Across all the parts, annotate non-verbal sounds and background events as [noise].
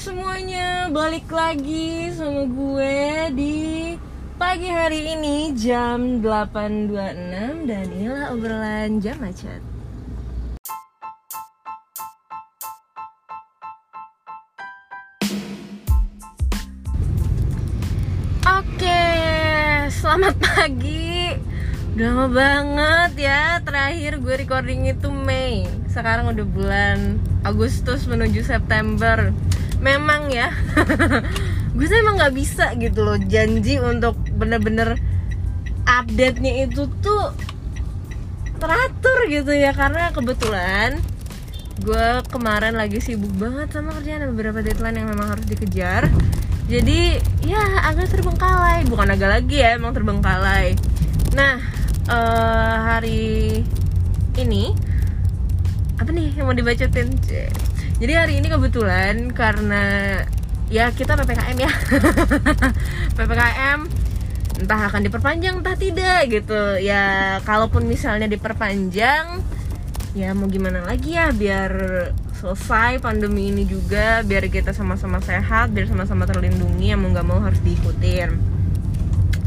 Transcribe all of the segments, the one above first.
semuanya, balik lagi sama gue di pagi hari ini jam 8.26 dan inilah obrolan jam macet. Oke, selamat pagi. Udah lama banget ya terakhir gue recording itu Mei. Sekarang udah bulan Agustus menuju September. Memang ya, [laughs] gue tuh emang nggak bisa gitu loh. Janji untuk bener-bener update-nya itu tuh teratur gitu ya. Karena kebetulan gue kemarin lagi sibuk banget sama kerjaan. Ada beberapa deadline yang memang harus dikejar. Jadi ya agak terbengkalai. Bukan agak lagi ya emang terbengkalai. Nah eh, hari ini apa nih yang mau dibacotin. Jadi hari ini kebetulan karena ya kita ppkm ya. [laughs] Ppkm entah akan diperpanjang entah tidak gitu. Ya kalaupun misalnya diperpanjang ya mau gimana lagi ya biar selesai pandemi ini juga biar kita sama-sama sehat biar sama-sama terlindungi yang mau nggak mau harus diikutin.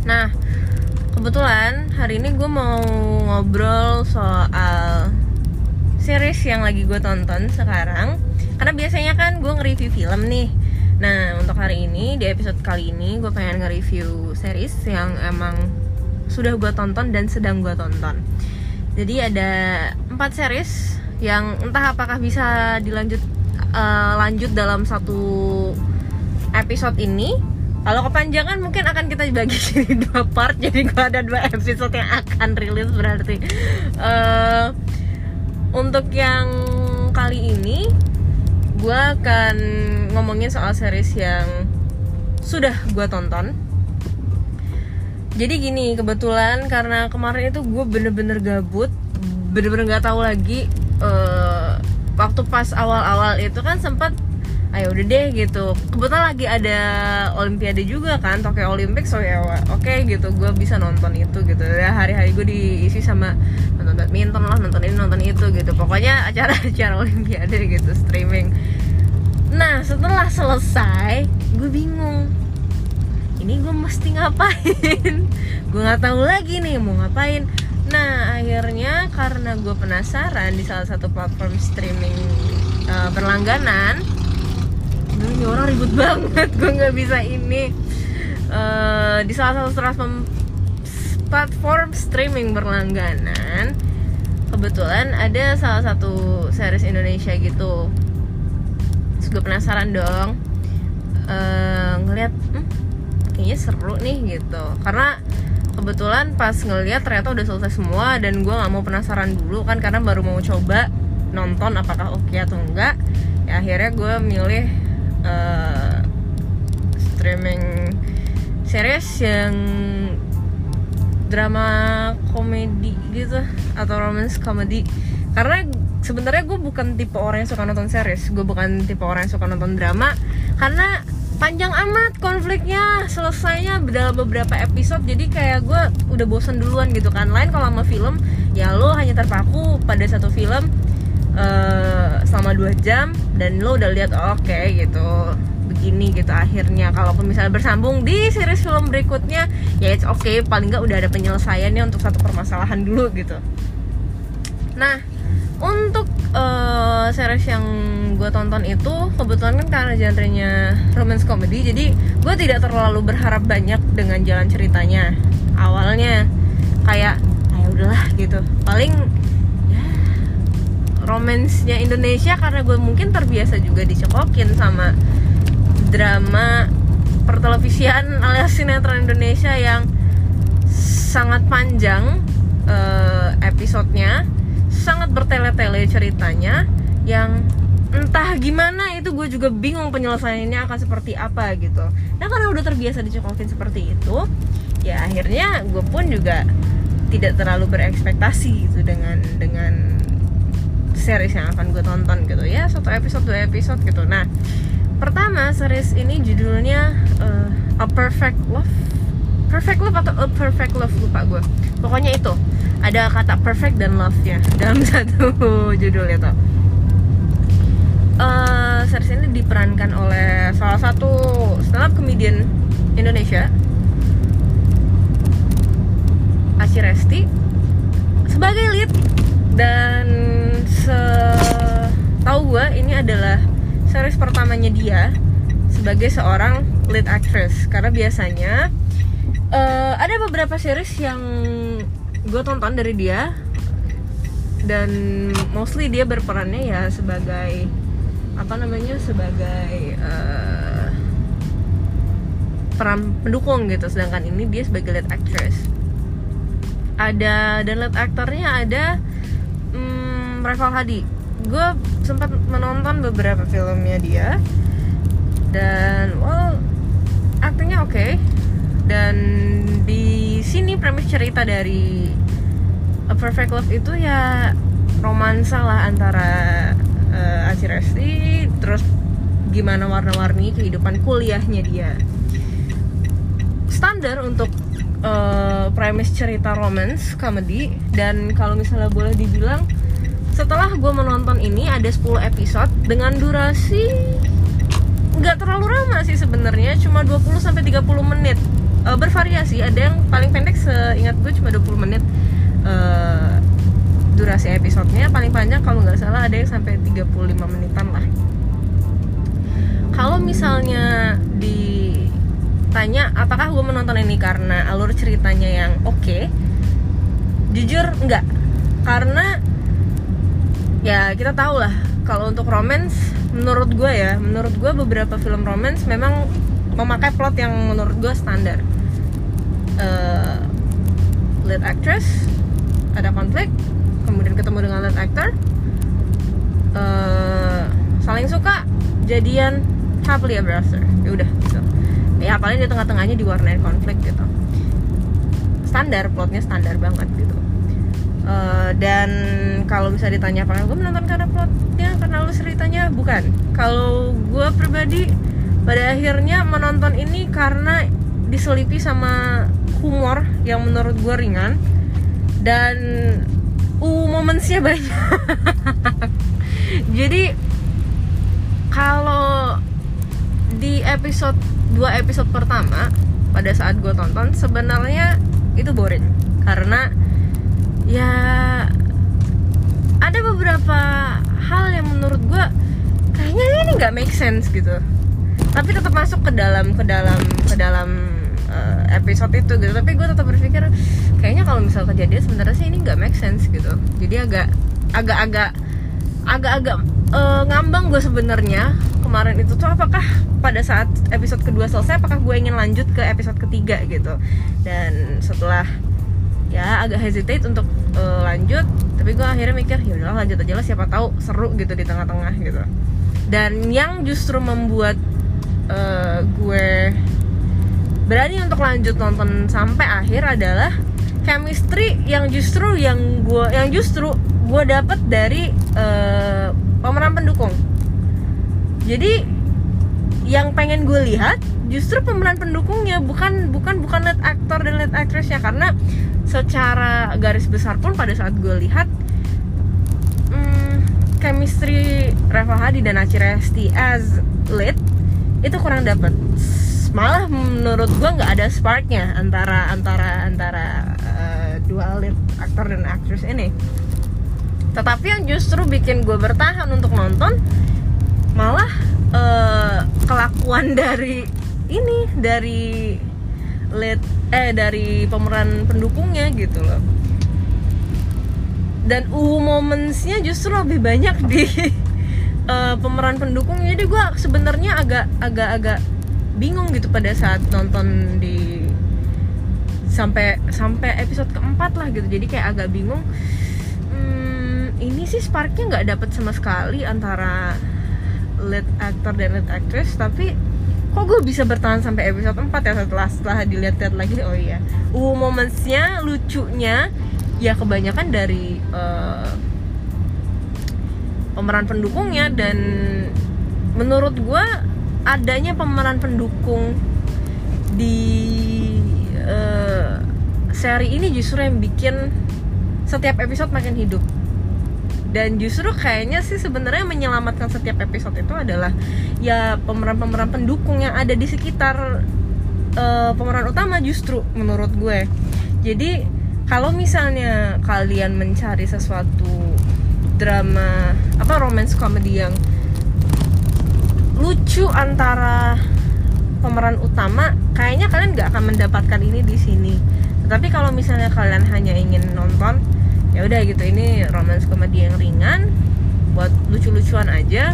Nah kebetulan hari ini gue mau ngobrol soal series yang lagi gue tonton sekarang karena biasanya kan gue nge-review film nih. Nah untuk hari ini di episode kali ini gue pengen nge-review series yang emang sudah gue tonton dan sedang gue tonton. Jadi ada empat series yang entah apakah bisa dilanjut eh, lanjut dalam satu episode ini. Kalau kepanjangan mungkin akan kita bagi [laughs] jadi dua part. Jadi gue ada dua episode yang akan rilis berarti Eh, untuk yang kali ini gue akan ngomongin soal series yang sudah gue tonton. Jadi gini kebetulan karena kemarin itu gue bener-bener gabut bener-bener nggak tahu lagi eh, waktu pas awal-awal itu kan sempat ayo udah deh gitu. Kebetulan lagi ada olimpiade juga kan Tokyo Olympics so ya oke gitu. Gue bisa nonton itu gitu. Ya hari-hari gue diisi sama nonton badminton lah nonton ini nonton itu gitu. Pokoknya acara-acara [laughs] olimpiade gitu streaming. Nah setelah selesai gue bingung. Ini gue mesti ngapain? [laughs] Gue nggak tahu lagi nih mau ngapain. Nah akhirnya karena gue penasaran di salah satu platform streaming uh, berlangganan ini orang ribut banget gue nggak bisa ini. Eh, di salah satu platform platform streaming berlangganan kebetulan ada salah satu series Indonesia gitu. Terus penasaran dong eh, ngeliat hmm, kayaknya seru nih gitu. Karena kebetulan pas ngeliat ternyata udah selesai semua dan gue nggak mau penasaran dulu kan karena baru mau coba nonton apakah oke atau enggak. Ya akhirnya gue milih eh, streaming series yang drama komedi gitu atau romance komedi. Karena sebenarnya gue bukan tipe orang yang suka nonton series. Gue bukan tipe orang yang suka nonton drama. Karena panjang amat konfliknya selesainya dalam beberapa episode. Jadi kayak gue udah bosan duluan gitu kan. Lain kalau sama film ya lo hanya terpaku pada satu film eh, selama dua jam dan lo udah lihat oke gitu begini gitu akhirnya. Kalaupun misalnya bersambung di series film berikutnya ya it's okay paling nggak udah ada penyelesaiannya untuk satu permasalahan dulu gitu. Nah untuk eh, series yang gue tonton itu kebetulan kan karena genrenya romance comedy jadi gue tidak terlalu berharap banyak dengan jalan ceritanya. Awalnya kayak ya udahlah gitu. Paling romansnya Indonesia karena gue mungkin terbiasa juga dicekokin sama drama pertelevisian alias sinetron Indonesia yang sangat panjang eh, episodenya sangat bertele-tele ceritanya yang entah gimana itu gue juga bingung penyelesaiannya akan seperti apa gitu. Nah karena udah terbiasa dicekokin seperti itu ya akhirnya gue pun juga tidak terlalu berekspektasi gitu dengan dengan series yang akan gue tonton gitu. Ya satu episode dua episode gitu. Nah pertama series ini judulnya eh, A Perfect Love. Perfect Love atau A Perfect Love lupa gue pokoknya itu ada kata perfect dan love nya [laughs] dalam satu judul itu. Eh, series ini diperankan oleh salah satu stand up comedian Indonesia Aci Resti sebagai lead dan setahu gue ini adalah series pertamanya dia sebagai seorang lead actress. Karena biasanya uh, ada beberapa series yang gue tonton dari dia dan mostly dia berperannya ya sebagai apa namanya sebagai uh, peran pendukung gitu. Sedangkan ini dia sebagai lead actress. Ada dan lead aktornya ada um, Reval Hadi gue sempat menonton beberapa filmnya dia. Dan well aktingnya oke. Okay. dan di sini premis cerita dari A Perfect Love itu ya romansa lah antara uh, Aci Resti terus gimana warna-warni kehidupan kuliahnya dia. Standar untuk uh, premis cerita romance comedy dan kalau misalnya boleh dibilang setelah gue menonton ini ada 10 episode dengan durasi nggak terlalu lama sih sebenarnya cuma 20 sampai 30 menit. Uh, bervariasi ada yang paling pendek seingat gue cuma 20 menit. Uh, durasi episodenya paling panjang kalau nggak salah ada yang sampai 35 menitan lah. Kalau misalnya ditanya apakah gue menonton ini karena alur ceritanya yang oke? Okay, jujur enggak karena ya kita tahu lah. Kalau untuk romance menurut gue ya menurut gue beberapa film romance memang memakai plot yang menurut gue standar. Uh, lead actress ada konflik kemudian ketemu dengan lead actor. Uh, saling suka jadian happily ever after. Ya udah gitu. Ya paling di tengah-tengahnya diwarnai konflik gitu. Standar plotnya standar banget gitu uh, dan kalau bisa ditanya apakah gue menonton karena plotnya karena lu ceritanya? Bukan. Kalau gue pribadi pada akhirnya menonton ini karena diselipi sama humor yang menurut gue ringan dan uh momentsnya banyak. [laughs] Jadi kalau di episode dua episode pertama pada saat gue tonton sebenarnya itu boring. Karena ya ada beberapa hal yang menurut gue kayaknya ini nggak make sense gitu. Tapi tetap masuk ke dalam ke dalam ke dalam uh, episode itu gitu. Tapi gue tetap berpikir kayaknya kalau misal kejadian sebenarnya sih ini nggak make sense gitu. Jadi agak agak-agak agak-agak uh, ngambang gue sebenarnya kemarin itu tuh apakah pada saat episode kedua selesai apakah gue ingin lanjut ke episode ketiga gitu. Dan setelah ya agak hesitate untuk uh, lanjut tapi gue akhirnya mikir ya udahlah lanjut aja lah siapa tahu seru gitu di tengah-tengah gitu. Dan yang justru membuat uh, gue berani untuk lanjut nonton sampai akhir adalah chemistry yang justru yang gue yang justru gue dapet dari uh, pemeran pendukung. Jadi yang pengen gue lihat justru pemeran pendukungnya bukan bukan bukan lead aktor dan lead actressnya karena secara garis besar pun pada saat gue lihat hmm, chemistry Reva Hadi dan Aci Resti as lead itu kurang dapet. Malah menurut gue nggak ada sparknya antara antara antara uh, dua lead aktor dan aktris ini. Tetapi yang justru bikin gue bertahan untuk nonton malah uh, kelakuan dari ini dari lead eh dari pemeran pendukungnya gitu loh. Dan uh momentsnya justru lebih banyak di uh, [laughs] pemeran pendukung jadi gue sebenarnya agak agak agak bingung gitu pada saat nonton di sampai sampai episode keempat lah gitu. Jadi kayak agak bingung hmm, ini sih sparknya nggak dapet sama sekali antara lead actor dan lead actress tapi kok gue bisa bertahan sampai episode 4 ya setelah setelah dilihat-lihat lagi? Oh iya. Uh momentsnya lucunya ya kebanyakan dari uh, pemeran pendukungnya dan menurut gue adanya pemeran pendukung di uh, seri ini justru yang bikin setiap episode makin hidup dan justru kayaknya sih sebenarnya menyelamatkan setiap episode itu adalah ya pemeran-pemeran pendukung yang ada di sekitar uh, pemeran utama justru menurut gue. Jadi kalau misalnya kalian mencari sesuatu drama apa romance comedy yang lucu antara pemeran utama kayaknya kalian nggak akan mendapatkan ini di sini. Tapi kalau misalnya kalian hanya ingin nonton ya udah gitu ini romance komedi yang ringan buat lucu-lucuan aja.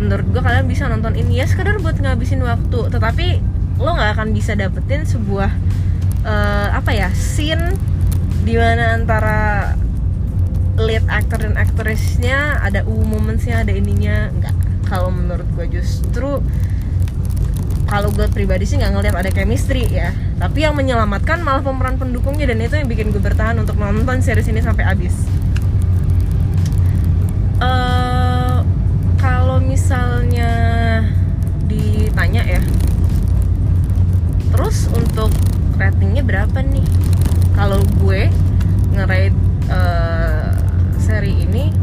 Menurut gue kalian bisa nonton ini ya sekedar buat ngabisin waktu. Tetapi lo nggak akan bisa dapetin sebuah uh, apa ya scene di mana antara lead actor dan aktrisnya ada u momentsnya ada ininya. Nggak. Kalau menurut gue justru kalau gue pribadi sih nggak ngeliat ada chemistry ya. Tapi yang menyelamatkan malah pemeran pendukungnya dan itu yang bikin gue bertahan untuk nonton series ini sampai habis. Uh, kalau misalnya ditanya ya terus untuk ratingnya berapa nih? Kalau gue ngerate uh, seri ini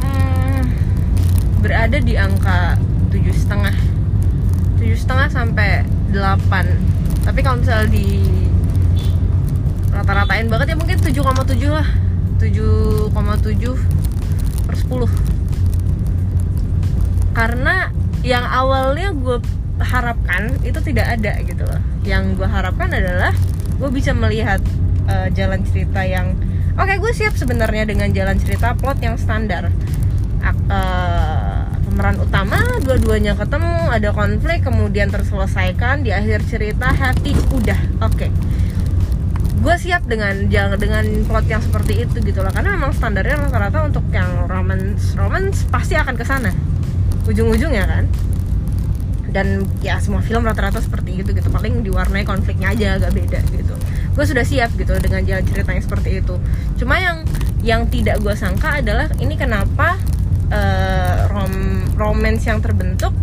hmm, berada di angka tujuh setengah tujuh setengah sampai 8 tapi kalau misalnya di rata-ratain banget ya mungkin 7,7 lah. 7,7 per 10 karena yang awalnya gue harapkan itu tidak ada gitu loh. Yang gue harapkan adalah gue bisa melihat uh, jalan cerita yang oke okay, gue siap sebenarnya dengan jalan cerita plot yang standar. Uh, pemeran utama dua-duanya ketemu ada konflik kemudian terselesaikan di akhir cerita happy udah oke. Okay. gue siap dengan dengan plot yang seperti itu gitu loh karena memang standarnya rata-rata untuk yang romance romance pasti akan ke sana. Ujung-ujungnya kan. Dan ya semua film rata-rata seperti itu gitu paling diwarnai konfliknya aja agak beda gitu. Gue sudah siap gitu dengan jalan cerita seperti itu. Cuma yang yang tidak gue sangka adalah ini kenapa uh, rom romance yang terbentuk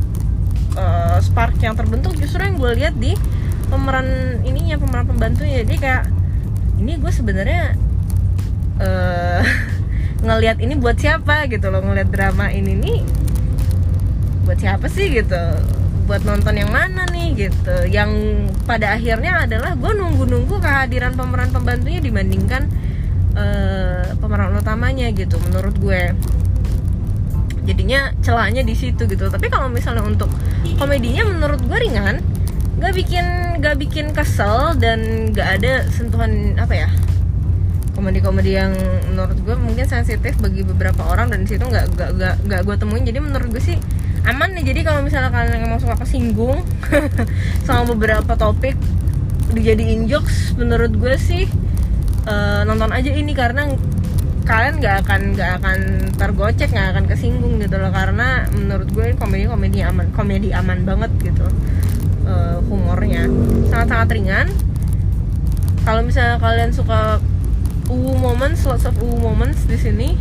uh, spark yang terbentuk justru yang gue lihat di pemeran ininya pemeran pembantunya. Jadi kayak ini gue sebenarnya uh, [laughs] ngelihat ini buat siapa gitu loh ngelihat drama ini nih buat siapa sih gitu? Buat nonton yang mana nih gitu? Yang pada akhirnya adalah gue nunggu-nunggu kehadiran pemeran pembantunya dibandingkan uh, pemeran utamanya gitu menurut gue jadinya celahnya di situ gitu. Tapi kalau misalnya untuk komedinya menurut gue ringan nggak bikin nggak bikin kesel dan nggak ada sentuhan apa ya komedi-komedi yang menurut gue mungkin sensitif bagi beberapa orang dan situ nggak nggak nggak nggak gue temuin. Jadi menurut gue sih aman nih. Jadi kalau misalnya kalian emang suka kesinggung [laughs] sama beberapa topik dijadiin jokes menurut gue sih uh, nonton aja ini karena kalian nggak akan nggak akan tergocek nggak akan kesinggung gitu loh. Karena menurut gue komedi komedi aman komedi aman banget gitu uh, humornya. Sangat sangat ringan. Kalau misalnya kalian suka uwu moments lots of uwu moments di sini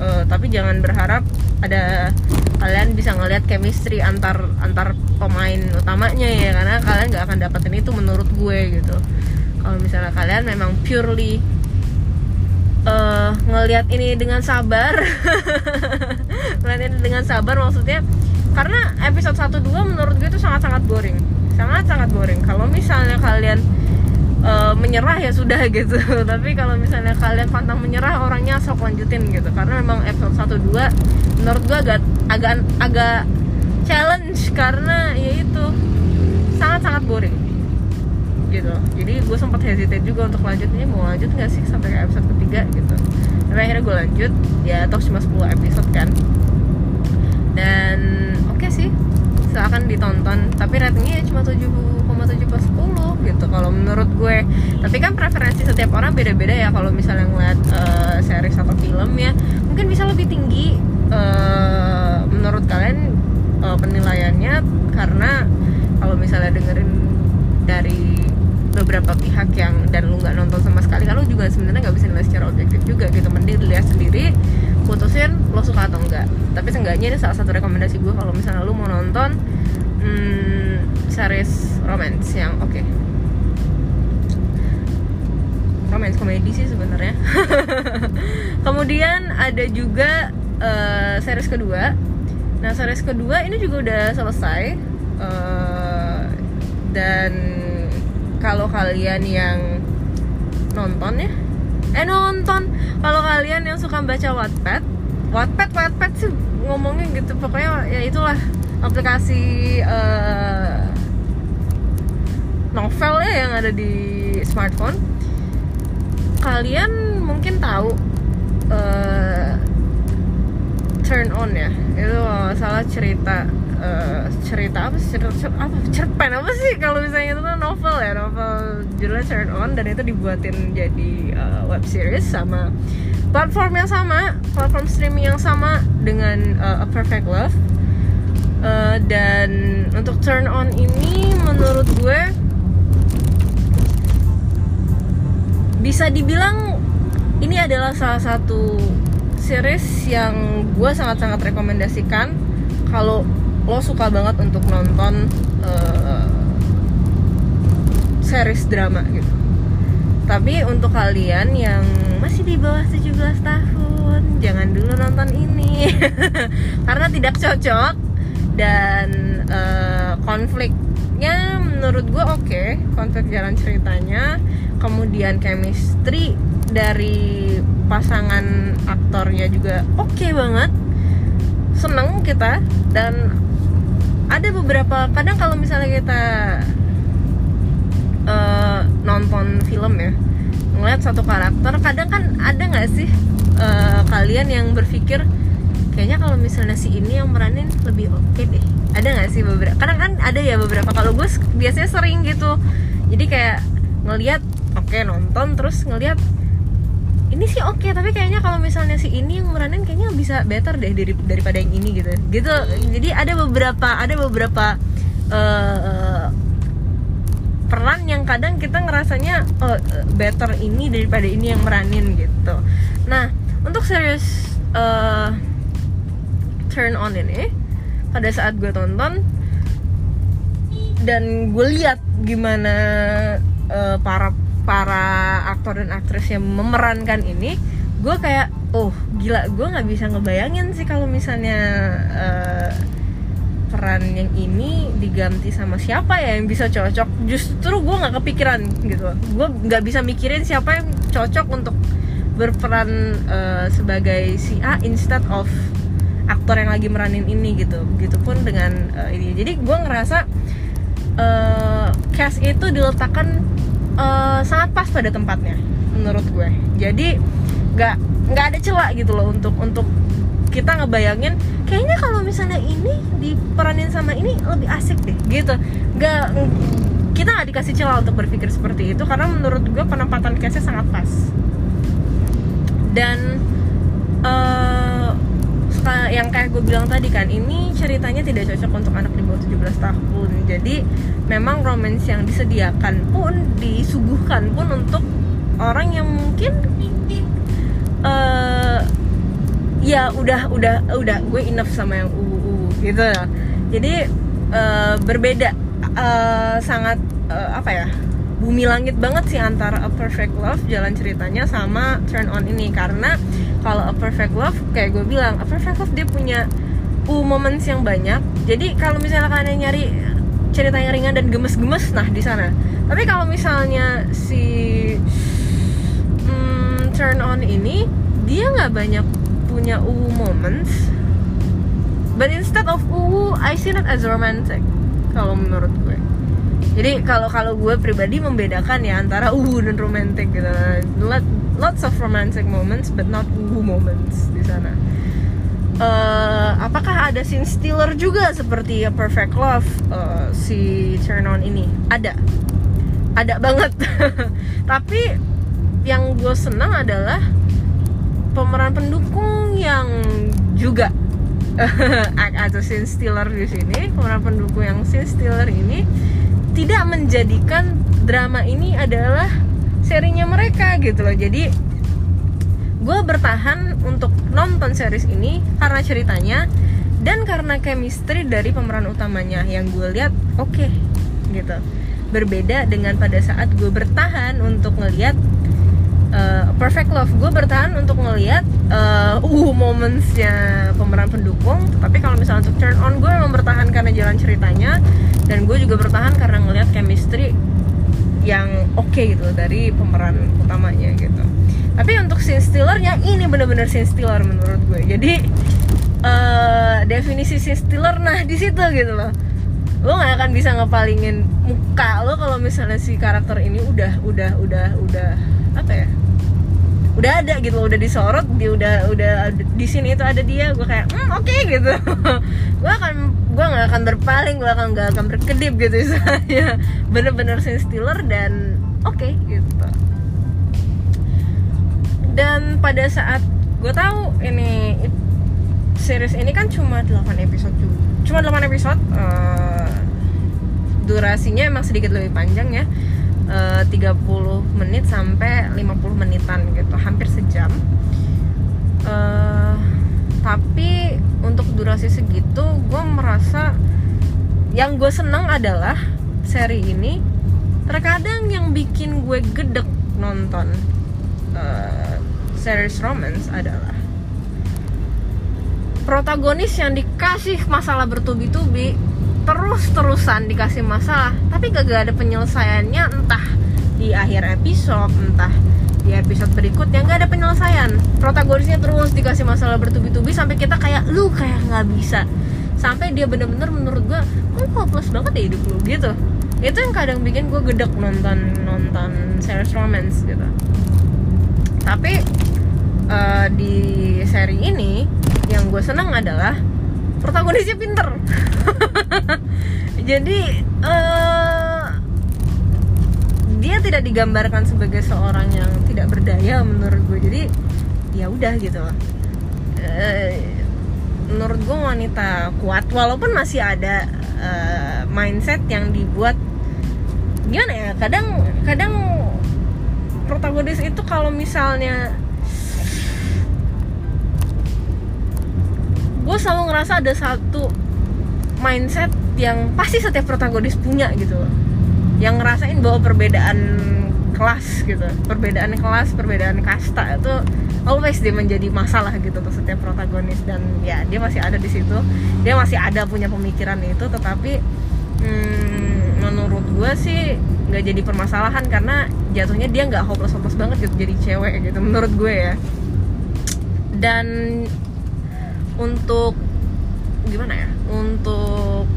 uh, tapi jangan berharap ada kalian bisa ngelihat chemistry antar antar pemain utamanya ya karena kalian nggak akan dapetin itu menurut gue gitu. Kalau misalnya kalian memang purely uh, ngelihat ini dengan sabar. [laughs] Ngelihat ini dengan sabar maksudnya karena episode 1 2 menurut gue itu sangat-sangat boring. Sangat-sangat boring. Kalau misalnya kalian uh, menyerah ya sudah [laughs] gitu. Tapi kalau misalnya kalian pantang menyerah orangnya sok lanjutin gitu. Karena memang episode 1 2 menurut gue agak agak agak challenge. Karena ya itu sangat-sangat boring gitu. Jadi gue sempat hesitate juga untuk lanjutnya mau lanjut nggak sih sampai episode ketiga gitu. Tapi akhirnya gue lanjut ya toh cuma 10 episode kan. Dan oke okay sih silahkan ditonton. Tapi ratingnya ya cuma 7,7 per 10 gitu kalau menurut gue. Tapi kan preferensi setiap orang beda-beda ya kalau misalnya ngeliat uh, series atau film ya mungkin bisa lebih tinggi uh, menurut kalian uh, penilaiannya. Karena kalau misalnya dengerin dari beberapa pihak yang dan lu nggak nonton sama sekali lu juga sebenarnya nggak bisa nilai secara objektif juga gitu. Mending dilihat sendiri putusin lo suka atau enggak tapi seenggaknya ini salah satu rekomendasi gue kalau misalnya lu mau nonton hmm, series romance yang oke. Okay. romance komedi sih sebenarnya. [laughs] Kemudian ada juga uh, series kedua. Nah series kedua ini juga udah selesai uh, dan kalau kalian yang nonton ya. Eh nonton. Kalau kalian yang suka baca Wattpad Wattpad Wattpad sih ngomongnya gitu. Pokoknya ya itulah aplikasi uh, novel ya yang ada di smartphone. Kalian mungkin tahu uh, turn on ya. Itu salah cerita uh, cerita apa sih? Cerita, cerita apa? Cerpen apa sih kalau misalnya itu tuh novel ya novel judulnya turn on dan itu dibuatin jadi uh, web series sama platform yang sama platform streaming yang sama dengan uh, A Perfect Love. Uh, dan untuk turn on ini menurut gue bisa dibilang ini adalah salah satu series yang gue sangat-sangat rekomendasikan. Kalau lo suka banget untuk nonton uh, series drama gitu. Tapi untuk kalian yang masih di bawah 17 tahun jangan dulu nonton ini. [laughs] Karena tidak cocok dan uh, konfliknya menurut gue oke okay. konflik jalan ceritanya. Kemudian chemistry dari pasangan aktornya juga oke okay banget. Seneng kita dan ada beberapa kadang kalau misalnya kita uh, nonton film ya ngeliat satu karakter kadang kan ada nggak sih uh, kalian yang berpikir kayaknya kalau misalnya si ini yang meranin lebih oke okay deh. Ada nggak sih beberapa kadang kan ada ya beberapa kalau gue biasanya sering gitu. Jadi kayak ngeliat oke okay, nonton terus ngeliat ini sih oke okay, tapi kayaknya kalau misalnya si ini yang meranin kayaknya bisa better deh dari, daripada yang ini gitu. Gitu. Jadi ada beberapa ada beberapa uh, peran yang kadang kita ngerasanya oh, better ini daripada ini yang meranin gitu. Nah untuk series uh, turn on ini pada saat gue tonton dan gue lihat gimana uh, para para aktor dan aktris yang memerankan ini gue kayak oh gila gue nggak bisa ngebayangin sih kalau misalnya uh, peran yang ini diganti sama siapa ya yang bisa cocok. Justru gue nggak kepikiran gitu. Gue nggak bisa mikirin siapa yang cocok untuk berperan uh, sebagai si A instead of aktor yang lagi meranin ini gitu. Begitupun dengan uh, ini. Jadi gue ngerasa uh, cast itu diletakkan uh, sangat pas pada tempatnya menurut gue. Jadi nggak nggak ada celah gitu loh untuk untuk kita ngebayangin kayaknya kalau misalnya ini diperanin sama ini lebih asik deh gitu. Nggak kita nggak dikasih celah untuk berpikir seperti itu karena menurut gue penempatan case sangat pas. Dan uh, kayak gue bilang tadi kan ini ceritanya tidak cocok untuk anak di bawah 17 tahun. Jadi memang romance yang disediakan pun disuguhkan pun untuk orang yang mungkin uh, ya udah udah udah gue enough sama yang uu gitu. Jadi uh, berbeda uh, sangat uh, apa ya bumi langit banget sih antara A Perfect Love jalan ceritanya sama Turn On ini. Karena kalau A Perfect Love kayak gue bilang A Perfect Love dia punya uh moments yang banyak. Jadi kalau misalnya kalian nyari cerita yang ringan dan gemes-gemes nah di sana. Tapi kalau misalnya si hmm, Turn On ini dia nggak banyak punya uh moments. But instead of uh I see it as romantic kalau menurut gue. Jadi kalau kalau gue pribadi membedakan ya antara uhu dan romantic gitu. Lot, lots of romantic moments but not uhu moments di sana. Uh, apakah ada scene stealer juga seperti A Perfect Love uh, si Turn On ini? Ada. Ada banget. [laughs] Tapi yang gue senang adalah pemeran pendukung yang juga act as a scene stealer di sini. Pemeran pendukung yang scene stealer ini tidak menjadikan drama ini adalah serinya mereka gitu loh. Jadi gue bertahan untuk nonton series ini karena ceritanya dan karena chemistry dari pemeran utamanya. Yang gue lihat oke okay, gitu. Berbeda dengan pada saat gue bertahan untuk ngeliat uh, Perfect Love. Gue bertahan untuk ngelihat uh, uh momentsnya pemeran pendukung. Tapi kalau misalnya untuk turn on gue memang bertahan jalan ceritanya. Dan gue juga bertahan karena ngelihat chemistry yang oke okay gitu dari pemeran utamanya gitu. Tapi untuk scene stealernya ini bener-bener scene stealer menurut gue. Jadi uh, definisi scene stealer nah di situ gitu loh. Lo nggak akan bisa ngepalingin muka lo kalau misalnya si karakter ini udah udah udah udah apa ya? Udah ada gitu udah disorot dia udah udah di sini itu ada dia gue kayak hmm oke okay, gitu. [laughs] Gue akan gue nggak akan berpaling gue akan nggak akan berkedip gitu [laughs] saya bener-bener scene stealer dan oke okay, gitu. Dan pada saat gue tahu ini series ini kan cuma 8 episode juga. Cuma 8 episode uh, durasinya emang sedikit lebih panjang ya. Eh, uh, 30 menit sampai 50 menitan gitu hampir sejam. Uh, tapi untuk durasi segitu gue merasa yang gue seneng adalah seri ini terkadang yang bikin gue gedek nonton uh, series romance adalah protagonis yang dikasih masalah bertubi-tubi terus-terusan dikasih masalah tapi gak, gak ada penyelesaiannya entah di akhir episode entah di episode berikutnya nggak ada penyelesaian. Protagonisnya terus dikasih masalah bertubi-tubi sampai kita kayak lu kayak nggak bisa. Sampai dia bener-bener menurut gue lu hopeless banget ya hidup lu gitu. Itu yang kadang bikin gue gedek nonton nonton series romance gitu. Tapi uh, di seri ini yang gue senang adalah protagonisnya pinter. [laughs] Jadi uh, dia tidak digambarkan sebagai seorang yang tidak berdaya menurut gue. Jadi ya udah gitu. Uh, menurut gue wanita kuat walaupun masih ada uh, mindset yang dibuat gimana ya kadang kadang protagonis itu kalau misalnya gue selalu ngerasa ada satu mindset yang pasti setiap protagonis punya gitu yang ngerasain bahwa perbedaan kelas gitu perbedaan kelas perbedaan kasta itu always dia menjadi masalah gitu untuk setiap protagonis. Dan ya dia masih ada di situ. Dia masih ada punya pemikiran itu tetapi hmm, menurut gue sih nggak jadi permasalahan karena jatuhnya dia nggak hopeless hopeless banget gitu jadi cewek gitu menurut gue ya. Dan untuk gimana ya untuk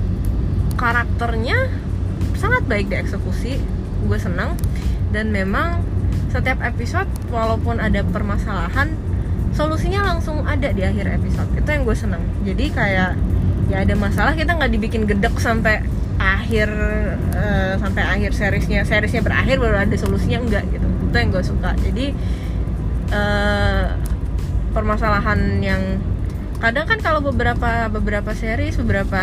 karakternya sangat baik dieksekusi. Gue senang dan memang setiap episode walaupun ada permasalahan solusinya langsung ada di akhir episode. Itu yang gue senang jadi kayak ya ada masalah kita nggak dibikin gedek sampai akhir uh, sampai akhir seriesnya. Seriesnya berakhir baru ada solusinya enggak gitu. Itu yang gue suka. Jadi uh, permasalahan yang kadang kan kalau beberapa beberapa series beberapa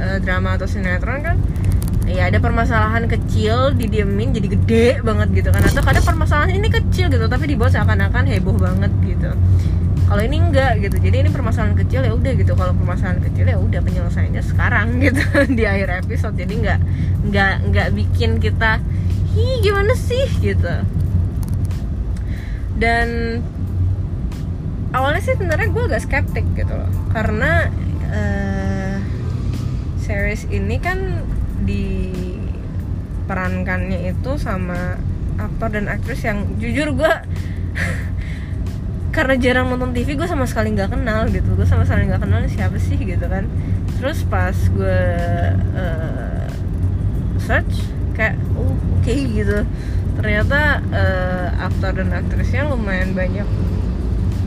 uh, drama atau sinetron kan ya ada permasalahan kecil didiemin jadi gede banget gitu kan. Atau kadang permasalahan ini kecil gitu tapi dibuat seakan-akan heboh banget gitu. Kalau ini enggak gitu. Jadi ini permasalahan kecil ya udah gitu. Kalau permasalahan kecil ya udah penyelesaiannya sekarang [laughs] gitu di akhir episode. Jadi nggak nggak nggak bikin kita hi gimana sih? gitu. Dan awalnya sih sebenarnya gue agak skeptik gitu loh. Karena uh, series ini kan diperankannya itu sama aktor dan aktris yang jujur gue [laughs] karena jarang nonton TV gue sama sekali nggak kenal gitu. Gue sama sekali nggak kenal siapa sih gitu kan. Terus pas gue uh, search kayak oh oke okay, gitu. Ternyata uh, aktor dan aktrisnya lumayan banyak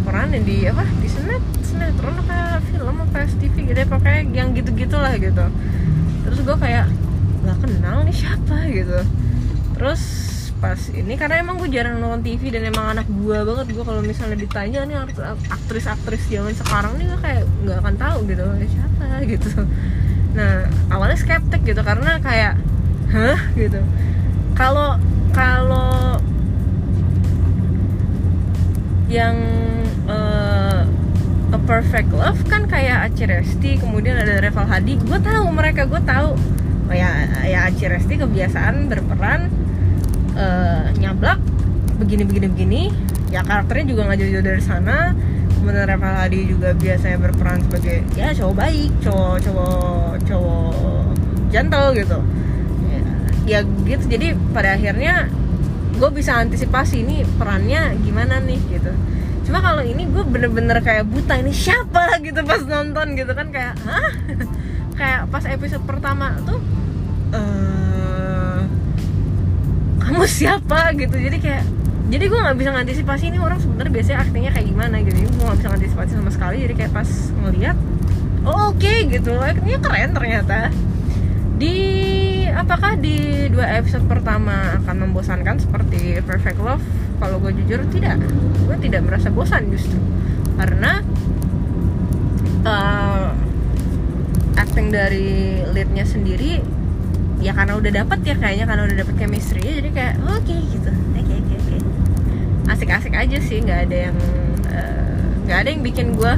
peran di apa di senet sinetron apa film apa TV gitu ya pokoknya yang gitu gitulah gitu. Terus gue kayak nggak kenal nih siapa gitu. Terus pas ini karena emang gue jarang nonton TV dan emang anak gue banget gue kalau misalnya ditanya nih aktris-aktris zaman sekarang nih gue kayak nggak akan tahu gitu siapa? gitu. Nah awalnya skeptik gitu karena kayak hah? gitu. Kalau kalau yang uh, A Perfect Love kan kayak Aci Resti kemudian ada Reval Hadi gue tahu mereka gue tahu ya ya Aci Resti kebiasaan berperan uh, nyablak begini begini. Begini ya karakternya juga nggak jauh-jauh dari sana. Kemudian Rafael Hadi juga biasanya berperan sebagai ya cowok baik cowok cowok cowok gentle gitu. Ya, ya gitu. Jadi pada akhirnya gue bisa antisipasi ini perannya gimana nih gitu. Cuma kalau ini gue bener-bener kayak buta ini siapa gitu pas nonton gitu kan. Kayak hah? [laughs] Kayak pas episode pertama tuh uh, kamu siapa gitu. Jadi kayak jadi gue nggak bisa ngantisipasi ini orang sebenarnya biasanya aktingnya kayak gimana gitu. Gue nggak bisa ngantisipasi sama sekali. Jadi kayak pas ngeliat oh, oke okay, gitu. Aktingnya keren ternyata. Di apakah di dua episode pertama akan membosankan seperti Perfect Love? Kalau gue jujur tidak. Gue tidak merasa bosan justru. Karena uh, acting dari leadnya sendiri ya karena udah dapet ya kayaknya karena udah dapet chemistry jadi kayak oke okay, gitu. Oke okay, oke okay, oke. Asik-asik aja sih nggak ada yang eh, nggak uh, ada yang bikin gue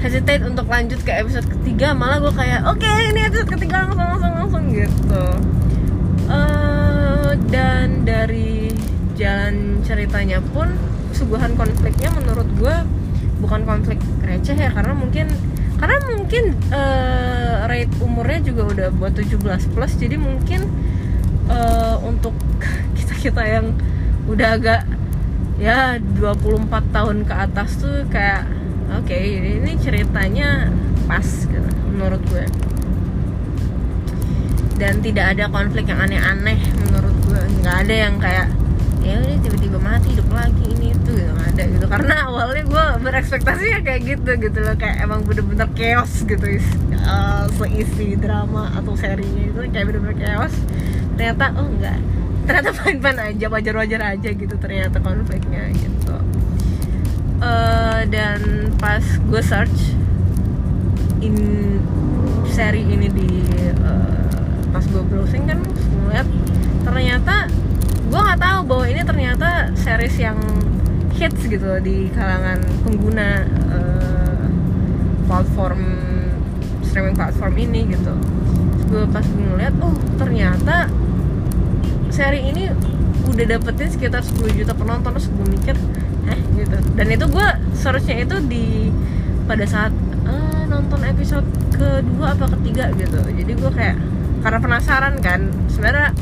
hesitate untuk lanjut ke episode ketiga. Malah gue kayak oke okay, ini episode ketiga langsung langsung langsung gitu. Uh, dan dari jalan ceritanya pun suguhan konfliknya menurut gue bukan konflik receh ya karena mungkin karena mungkin uh, rate umurnya juga udah buat 17 plus jadi mungkin uh, untuk [laughs] kita kita yang udah agak ya 24 tahun ke atas tuh kayak oke okay, ini ceritanya pas gitu menurut gue. Dan tidak ada konflik yang aneh-aneh menurut gue. Nggak ada yang kayak ya udah tiba-tiba mati hidup lagi ini itu gitu ada gitu. Karena awalnya gue berekspektasi ya kayak gitu gitu loh. Kayak emang bener-bener chaos gitu. Uh, seisi drama atau serinya itu kayak bener-bener chaos. Ternyata oh enggak. Ternyata fine-fine aja wajar-wajar aja gitu ternyata konfliknya gitu. Uh, dan pas gue search in seri ini di uh, pas gue browsing kan ngeliat ternyata gue nggak tahu bahwa ini ternyata series yang hits gitu di kalangan pengguna uh, platform streaming platform ini gitu. Gue pas ngeliat oh ternyata seri ini udah dapetin sekitar 10 juta penonton terus gue mikir eh gitu. Dan itu gue searchnya itu di pada saat uh, nonton episode kedua apa ketiga? gitu. Jadi gue kayak karena penasaran kan sebenarnya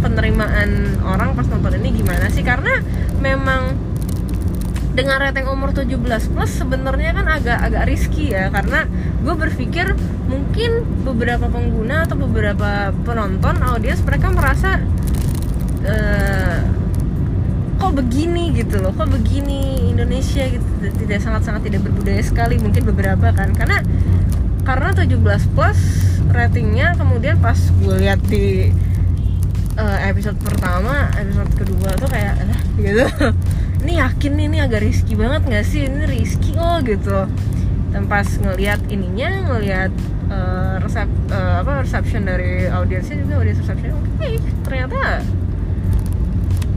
penerimaan orang pas nonton ini gimana sih? Karena memang dengan rating umur 17 plus sebenarnya kan agak agak risky ya. Karena gue berpikir mungkin beberapa pengguna atau beberapa penonton audiens mereka merasa uh, kok begini gitu loh kok begini Indonesia gitu. Tidak sangat sangat tidak berbudaya sekali mungkin beberapa kan. Karena karena 17 plus ratingnya kemudian pas gue lihat di uh, episode pertama episode kedua tuh kayak eh, gitu. [laughs] Ini yakin nih ini agak risky banget nggak sih? Ini risky oh gitu. Dan pas ngelihat ininya ngelihat uh, resep uh, apa reception dari audiensnya juga audiens reception oke okay, ternyata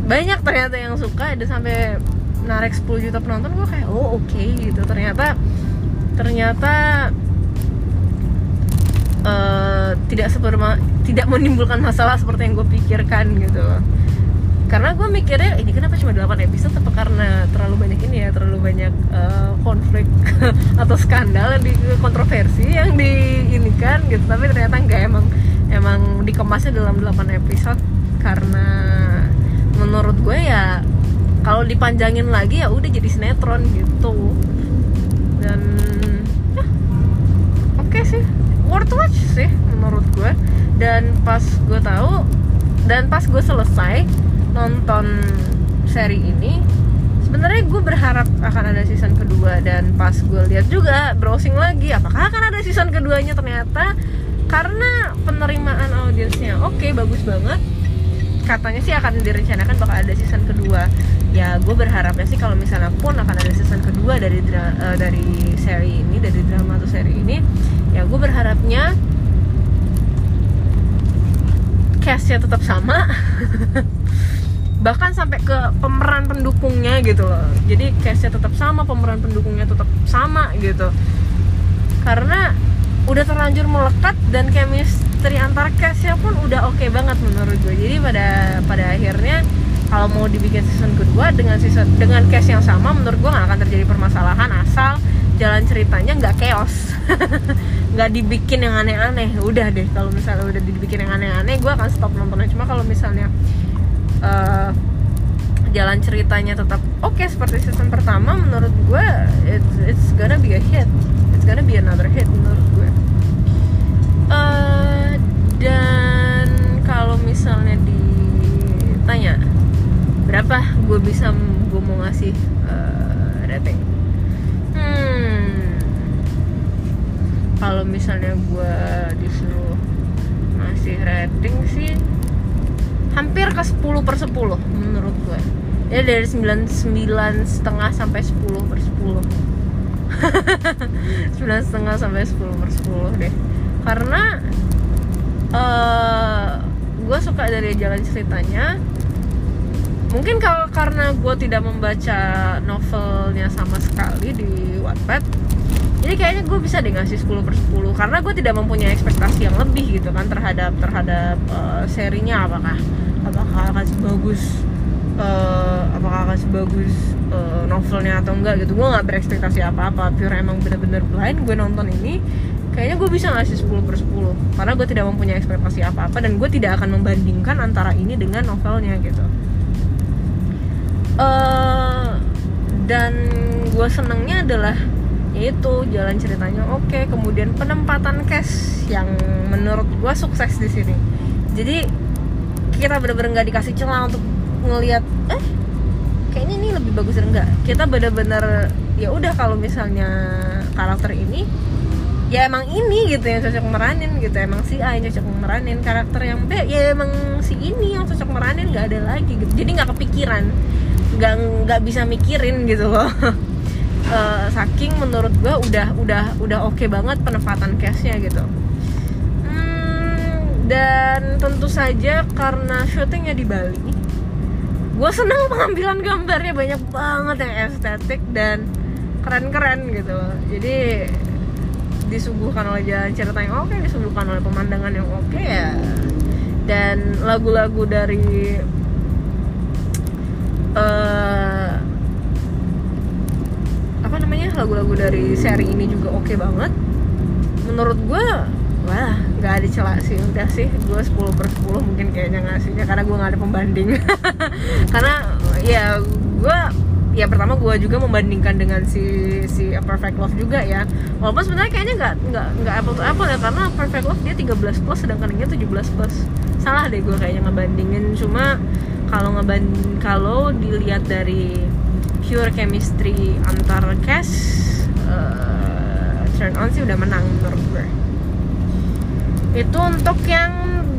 banyak ternyata yang suka. Dan sampai narik 10 juta penonton gue kayak oh oke okay, gitu. Ternyata ternyata uh, tidak seperma tidak menimbulkan masalah seperti yang gue pikirkan gitu karena gue mikirnya ini kenapa cuma 8 episode? Apa karena terlalu banyak ini ya terlalu banyak uh, konflik [laughs] atau skandal di kontroversi yang di ini kan gitu. Tapi ternyata enggak emang emang dikemasnya dalam 8 episode karena menurut gue ya kalau dipanjangin lagi ya udah jadi sinetron gitu. Dan ya, oke okay sih. Worth watch sih menurut gue dan pas gue tahu dan pas gue selesai nonton seri ini sebenarnya gue berharap akan ada season kedua dan pas gue lihat juga browsing lagi apakah akan ada season keduanya ternyata? Karena penerimaan audiensnya oke okay, bagus banget. Katanya sih akan direncanakan bakal ada season kedua. Ya gue berharapnya sih kalau misalnya pun akan ada season kedua dari uh, dari seri ini dari drama atau seri ini ya gue berharapnya castnya tetap sama. [laughs] Bahkan sampai ke pemeran pendukungnya gitu loh. Jadi castnya tetap sama pemeran pendukungnya tetap sama gitu. Karena udah terlanjur melekat dan chemistry antara castnya pun udah oke okay banget menurut gue. Jadi pada pada akhirnya kalau mau dibikin season kedua dengan season dengan case yang sama menurut gue nggak akan terjadi permasalahan asal jalan ceritanya nggak chaos. [laughs] Nggak dibikin yang aneh-aneh. Udah deh kalau misalnya udah dibikin yang aneh-aneh gue akan stop nontonnya. Cuma kalau misalnya uh, jalan ceritanya tetap oke okay, seperti season pertama menurut gue it's, it's gonna be a hit. It's gonna be another hit menurut gue uh, dan kalau misalnya ditanya berapa gue bisa gue mau ngasih uh, rating hmm. Kalau misalnya gue disuruh ngasih rating sih hampir ke 10 per 10 menurut gue ya dari 9 9 setengah sampai 10 per 10 9 [laughs] setengah sampai 10 per 10 deh. Karena uh, eh, gue suka dari jalan ceritanya mungkin kalau karena gue tidak membaca novelnya sama sekali di Wattpad jadi kayaknya gue bisa deh ngasih 10 per 10 karena gue tidak mempunyai ekspektasi yang lebih gitu kan terhadap terhadap uh, serinya. Apakah apakah akan sebagus uh, apakah akan sebagus uh, novelnya atau enggak gitu. Gue nggak berekspektasi apa-apa pure emang bener-bener blind gue nonton ini kayaknya gue bisa ngasih 10 per 10 karena gue tidak mempunyai ekspektasi apa-apa dan gue tidak akan membandingkan antara ini dengan novelnya gitu uh, dan gue senengnya adalah yaitu jalan ceritanya oke okay. kemudian penempatan cash yang menurut gue sukses di sini. Jadi kita bener-bener nggak dikasih celah untuk ngelihat eh kayaknya ini lebih bagus enggak kita bener-bener ya udah kalau misalnya karakter ini ya emang ini gitu yang cocok meranin gitu. Emang si A yang cocok meranin karakter yang B ya emang si ini yang cocok meranin nggak ada lagi gitu. Jadi nggak kepikiran nggak nggak bisa mikirin gitu loh. Uh, [laughs] saking menurut gue udah udah udah oke okay banget penempatan cashnya gitu. Hmm, dan tentu saja karena syutingnya di Bali gue senang [laughs] pengambilan gambarnya. Banyak banget yang estetik dan keren-keren gitu jadi disuguhkan oleh jalan cerita yang oke disuguhkan oleh pemandangan yang oke ya. Dan lagu-lagu dari uh, apa namanya lagu-lagu dari seri ini juga oke okay banget. Menurut gue wah nggak ada celah sih udah sih. Gue 10 per 10 mungkin kayaknya ngasihnya karena gue nggak ada pembanding. [laughs] Karena ya gue ya pertama gue juga membandingkan dengan si si A Perfect Love juga ya. Walaupun sebenarnya kayaknya nggak nggak nggak apple to apple ya karena Perfect Love dia 13 plus sedangkan ini 17 plus. Salah deh gue kayaknya ngebandingin cuma kalau ngebanding kalau dilihat dari pure chemistry antar cast uh, turn on sih udah menang menurut gue. Itu untuk yang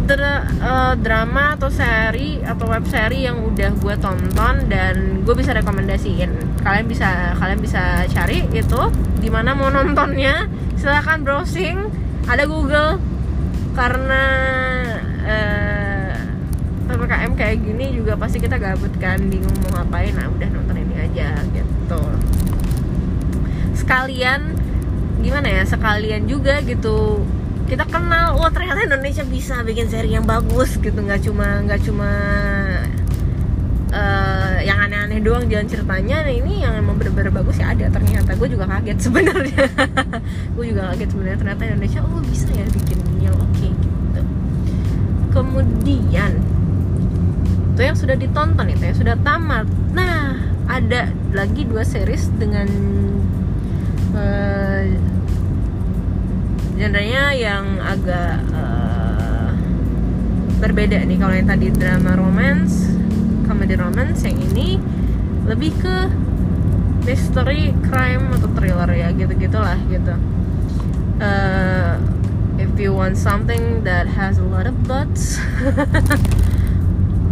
dra uh, drama atau seri atau web seri yang udah gue tonton dan gue bisa rekomendasiin. Kalian bisa kalian bisa cari itu di mana mau nontonnya silahkan browsing ada Google. Karena uh, ppkm kayak gini juga pasti kita gabut kan bingung mau ngapain nah udah nonton ini aja gitu. Sekalian gimana ya sekalian juga gitu kita kenal wah ternyata Indonesia bisa bikin seri yang bagus gitu. Nggak cuma nggak cuma uh, yang aneh-aneh doang jalan ceritanya nah ini yang emang bener-bener bagus ya ada. Ternyata gue juga kaget sebenarnya. [laughs] Gue juga kaget sebenarnya ternyata Indonesia oh bisa ya bikin yang oke okay, gitu. Kemudian itu yang sudah ditonton itu yang sudah tamat. Nah ada lagi dua series dengan uh, genrenya yang agak uh, berbeda nih. Kalau yang tadi drama romance comedy romance yang ini lebih ke mystery crime atau thriller ya gitu gitulah gitu. Uh, if you want something that has a lot of butts [laughs]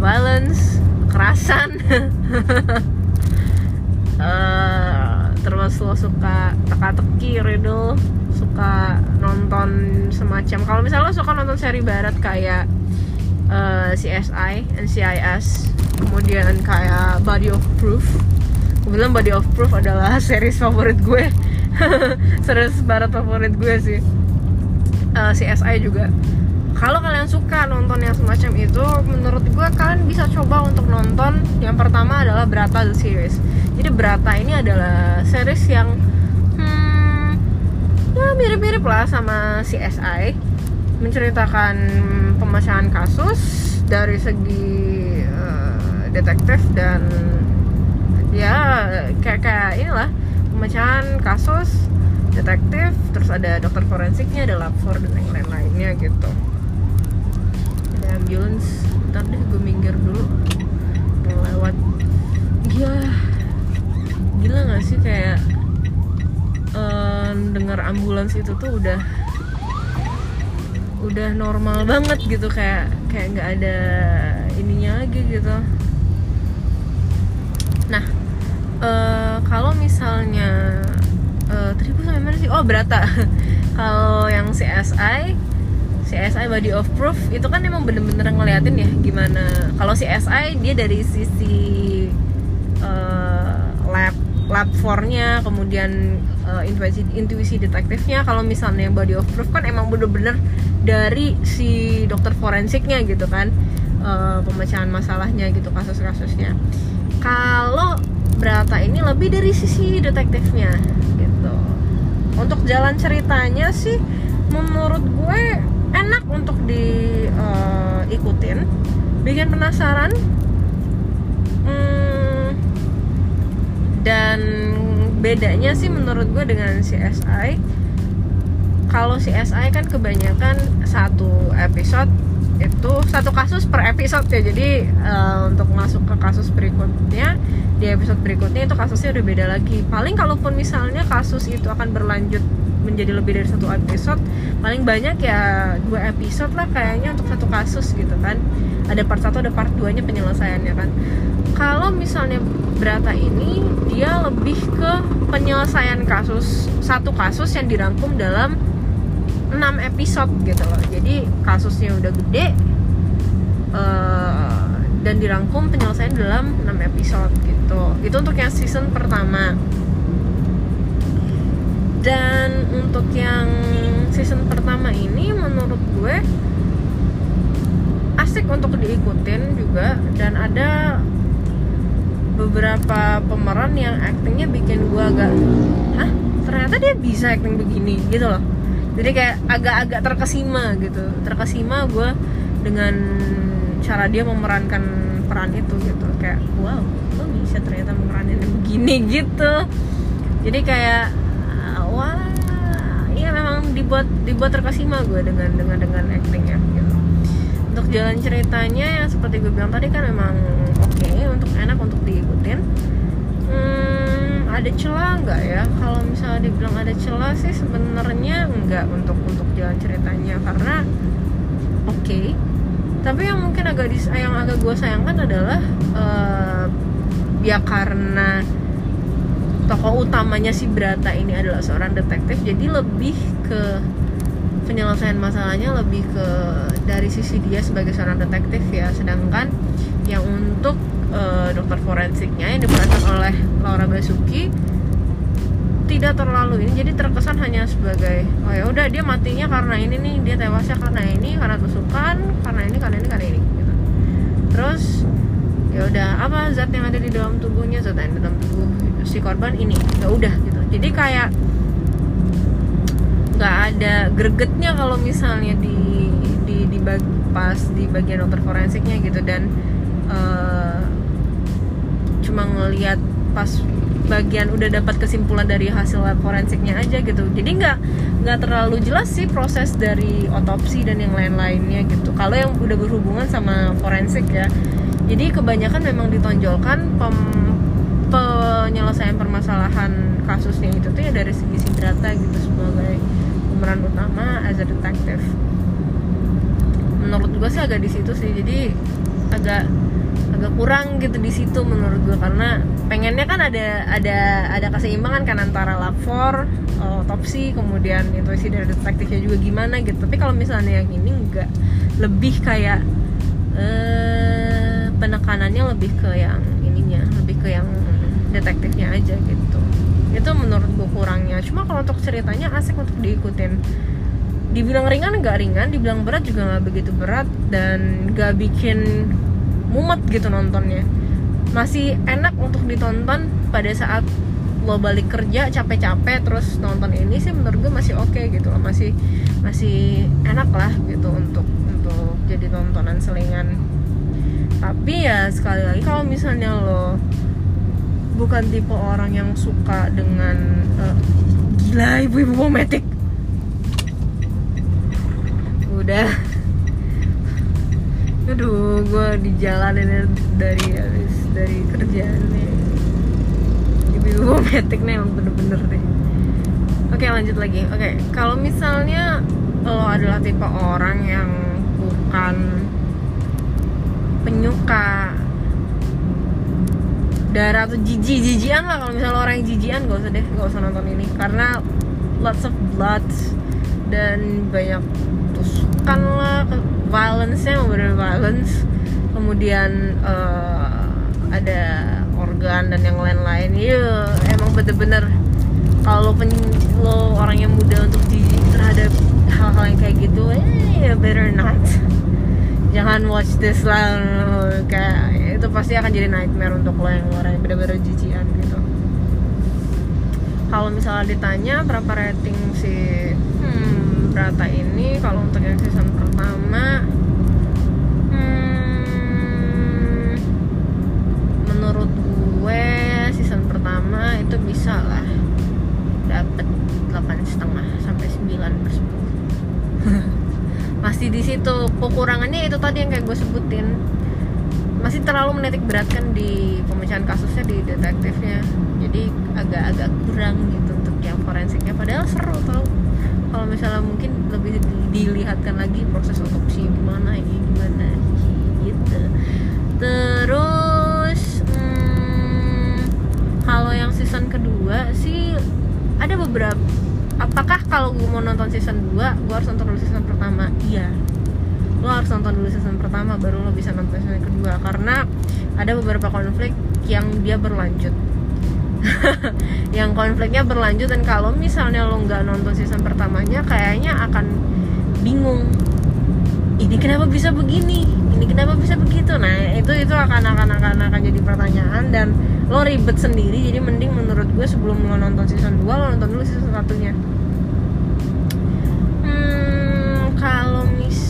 violence kekerasan. Uh, [laughs] terus lo suka teka-teki riddle suka nonton semacam. Kalau misalnya lo suka nonton seri barat kayak uh, eh, CSI NCIS kemudian kayak Body of Proof. Kebetulan Body of Proof adalah [laughs] series favorit gue. [laughs] Series barat favorit gue sih. Uh, eh, CSI juga kalau kalian suka nonton yang semacam itu menurut gue kalian bisa coba untuk nonton. Yang pertama adalah Brata the series. Jadi Brata ini adalah series yang hmm, ya mirip-mirip lah sama CSI menceritakan pemecahan kasus dari segi uh, detektif dan ya kayak kayak inilah pemecahan kasus detektif terus ada dokter forensiknya ada lapor dan lain-lainnya gitu ambulance ntar deh gue minggir dulu. Lewat. Gila gila gak sih kayak um, dengar ambulans itu tuh udah udah normal banget gitu kayak kayak nggak ada ininya lagi gitu. Nah uh, kalau misalnya uh, gue sampai mana sih? Oh berata. [laughs] Kalau yang CSI CSI body of proof itu kan emang bener-bener ngeliatin ya gimana. Kalau CSI dia dari sisi uh, lab lab fornya kemudian uh, intuisi intuisi detektifnya. Kalau misalnya body of proof kan emang bener-bener dari si dokter forensiknya gitu kan uh, pemecahan masalahnya gitu kasus-kasusnya. Kalau Brata ini lebih dari sisi detektifnya gitu. Untuk jalan ceritanya sih menurut gue enak untuk diikutin uh, bikin penasaran. Hmm, dan bedanya sih menurut gue dengan CSI kalau CSI kan kebanyakan satu episode itu satu kasus per episode ya. Jadi uh, untuk masuk ke kasus berikutnya di episode berikutnya itu kasusnya udah beda lagi. Paling kalaupun misalnya kasus itu akan berlanjut menjadi lebih dari satu episode paling banyak ya dua episode lah kayaknya untuk satu kasus gitu kan. Ada part satu ada part 2 nya penyelesaiannya kan. Kalau misalnya Brata ini dia lebih ke penyelesaian kasus satu kasus yang dirangkum dalam 6 episode gitu loh. Jadi kasusnya udah gede uh, dan dirangkum penyelesaian dalam 6 episode gitu. Itu untuk yang season pertama dan untuk yang season pertama ini menurut gue asik untuk diikutin juga. Dan ada beberapa pemeran yang aktingnya bikin gue agak hah? Ternyata dia bisa acting begini gitu loh. Jadi kayak agak-agak terkesima gitu. Terkesima gue dengan cara dia memerankan peran itu gitu. Kayak wow lo bisa ternyata memeranin begini gitu. Jadi kayak wah iya memang dibuat dibuat terkesima gue dengan dengan dengan actingnya gitu. Untuk jalan ceritanya seperti gue bilang tadi kan memang oke okay, untuk enak untuk diikutin. Hmm, ada celah nggak ya? Kalau misalnya dibilang ada celah sih sebenarnya nggak untuk untuk jalan ceritanya karena oke. Okay. tapi yang mungkin agak dis yang agak gue sayangkan adalah uh, ya karena tokoh utamanya si Brata ini adalah seorang detektif jadi lebih ke penyelesaian masalahnya lebih ke dari sisi dia sebagai seorang detektif ya. Sedangkan yang untuk uh, dokter forensiknya yang diperankan oleh Laura Basuki tidak terlalu ini jadi terkesan hanya sebagai oh ya udah dia matinya karena ini nih dia tewasnya karena ini karena tusukan karena ini karena ini karena ini gitu. Terus ya udah apa zat yang ada di dalam tubuhnya? Zat yang ada di dalam tubuh si korban ini. Ya udah gitu. Jadi kayak nggak ada gregetnya kalau misalnya di di di bag, pas di bagian dokter forensiknya gitu. Dan uh, cuma ngelihat pas bagian udah dapat kesimpulan dari hasil lab forensiknya aja gitu. Jadi nggak nggak terlalu jelas sih proses dari otopsi dan yang lain-lainnya gitu. Kalau yang udah berhubungan sama forensik ya. Jadi kebanyakan memang ditonjolkan pem, penyelesaian permasalahan kasusnya itu tuh ya dari segi si Drata gitu sebagai pemeran utama as a detective. Menurut gue sih agak di situ sih jadi agak agak kurang gitu di situ menurut gue karena pengennya kan ada ada ada keseimbangan kan antara lapor otopsi kemudian itu sih dari detektifnya juga gimana gitu. Tapi kalau misalnya yang ini enggak lebih kayak eh penekanannya lebih ke yang ininya lebih ke yang detektifnya aja gitu. Itu menurut gue kurangnya. Cuma kalau untuk ceritanya asik untuk diikutin. Dibilang ringan nggak ringan dibilang berat juga nggak begitu berat dan nggak bikin mumet gitu nontonnya. Masih enak untuk ditonton pada saat lo balik kerja capek-capek terus nonton ini sih menurut gue masih oke okay gitu loh. Masih masih enak lah gitu untuk untuk jadi tontonan selingan. Tapi ya sekali lagi kalau misalnya lo bukan tipe orang yang suka dengan uh, gila ibu-ibu mometik udah. Aduh gue di jalan ini dari habis dari kerjaan nih. Ibu-ibu metik nih emang bener-bener deh oke lanjut lagi. Oke kalau misalnya lo adalah tipe orang yang bukan penyuka darah atau jijik jijian lah. Kalau misalnya orang yang jijian gak usah deh gak usah nonton ini. Karena lots of blood dan banyak tusukan lah violence-nya bener violence. Kemudian uh, ada organ dan yang lain-lain. Iya emang bener-bener kalau lo orang yang muda untuk di terhadap hal-hal yang kayak gitu eh ya better not. Jangan watch this lah kayak itu pasti akan jadi nightmare untuk lo yang orang yang bener-bener jijian gitu. Kalau misalnya ditanya berapa rating si hmm, Brata ini kalau untuk yang season pertama hmm, menurut gue season pertama itu bisa lah dapet delapan setengah sampai sembilan per sepuluh. [laughs] Masih di situ kekurangannya itu tadi yang kayak gue sebutin masih terlalu menitik beratkan di pemecahan kasusnya di detektifnya. Jadi agak-agak kurang gitu untuk yang forensiknya. Padahal seru tau. Kalau misalnya mungkin lebih dilihatkan lagi proses otopsi gimana ini gimana gitu. Terus hmm, kalau yang season kedua sih ada beberapa apakah kalau gue mau nonton season 2 gue harus nonton season pertama? Iya lo harus nonton dulu season pertama baru lo bisa nonton season kedua. Karena ada beberapa konflik yang dia berlanjut. [laughs] Yang konfliknya berlanjut dan kalau misalnya lo nggak nonton season pertamanya kayaknya akan bingung. Ini kenapa bisa begini? Ini kenapa bisa begitu? Nah itu itu akan akan akan akan jadi pertanyaan dan lo ribet sendiri. Jadi mending menurut gue sebelum lo nonton season 2 lo nonton dulu season satunya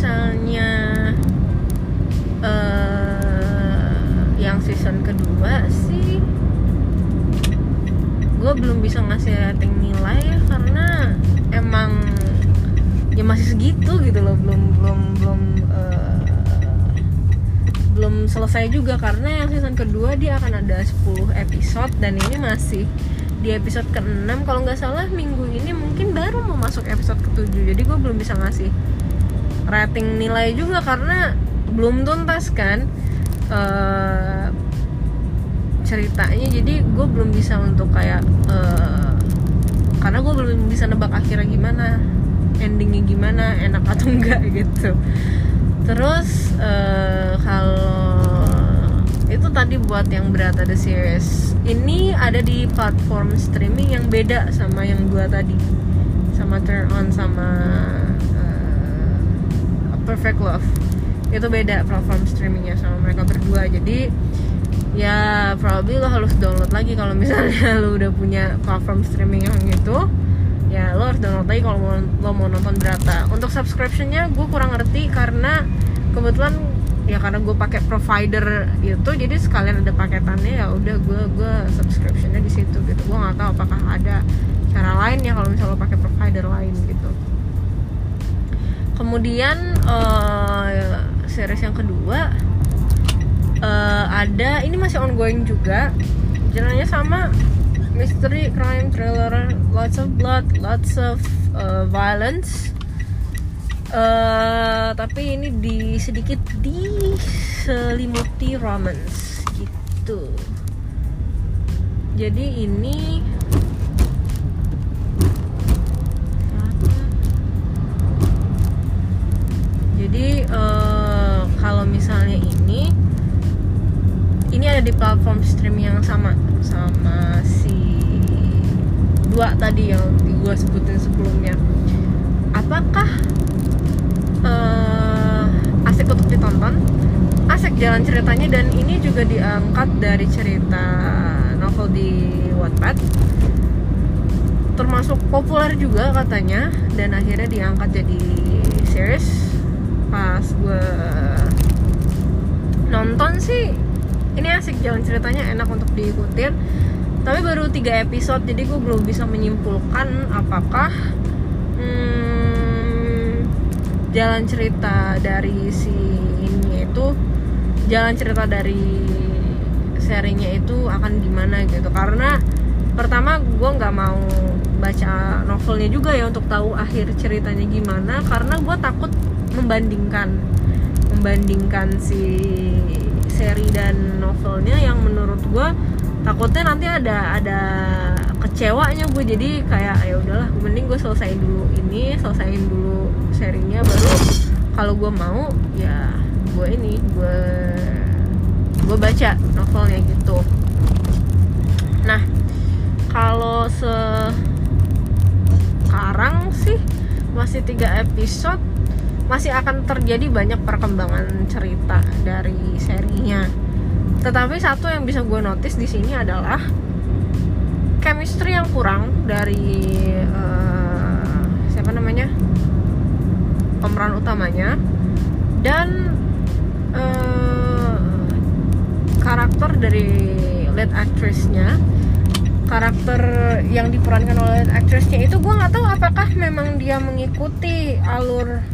misalnya uh, yang season kedua sih gue belum bisa ngasih rating nilai ya karena emang ya masih segitu gitu loh belum belum belum uh, belum selesai juga karena yang season kedua dia akan ada 10 episode dan ini masih di episode ke-6 kalau nggak salah minggu ini mungkin baru mau masuk episode ke-7 jadi gue belum bisa ngasih rating nilai juga karena belum tuntas kan uh, ceritanya. Jadi gue belum bisa untuk kayak uh, karena gue belum bisa nebak akhirnya gimana endingnya gimana enak atau [laughs] enggak gitu. Terus uh, kalau itu tadi buat yang berat ada series ini ada di platform streaming yang beda sama yang dua tadi sama Turn On sama Perfect Love. Itu beda platform streamingnya sama mereka berdua. Jadi ya probably lo harus download lagi kalau misalnya [laughs] lo udah punya platform streaming yang itu. Ya lo harus download lagi kalau lo mau nonton berata untuk subscriptionnya gue kurang ngerti karena kebetulan ya karena gue pakai provider itu jadi sekalian ada paketannya ya udah gue gue subscriptionnya di situ gitu. Gue nggak tahu apakah ada cara lain ya kalau misalnya lo pakai provider lain gitu kemudian uh, series yang kedua uh, ada ini masih ongoing juga. Jalannya sama mystery crime thriller lots of blood lots of uh, violence. Uh, tapi ini di sedikit diselimuti romance gitu. Jadi ini jadi uh, kalau misalnya ini ini ada di platform streaming yang sama sama si dua tadi yang gue sebutin sebelumnya. Apakah uh, asik untuk ditonton? Asik jalan ceritanya dan ini juga diangkat dari cerita novel di Wattpad. Termasuk populer juga katanya dan akhirnya diangkat jadi series pas gue nonton sih ini asik jalan ceritanya enak untuk diikutin. Tapi baru tiga episode jadi gue belum bisa menyimpulkan apakah hmm, jalan cerita dari si ini itu jalan cerita dari serinya itu akan gimana gitu. Karena pertama gue nggak mau baca novelnya juga ya untuk tahu akhir ceritanya gimana karena gue takut membandingkan membandingkan si seri dan novelnya yang menurut gue takutnya nanti ada ada kecewanya gue jadi kayak ya udahlah mending gue selesaiin dulu ini selesaiin dulu serinya baru kalau gue mau ya gue ini gue gue baca novelnya gitu. Nah kalau sekarang sih masih tiga episode masih akan terjadi banyak perkembangan cerita dari serinya. Tetapi satu yang bisa gue notice di sini adalah chemistry yang kurang dari uh, siapa namanya? Pemeran utamanya. Dan uh, karakter dari lead actressnya karakter yang diperankan oleh aktrisnya itu gue nggak tahu apakah memang dia mengikuti alur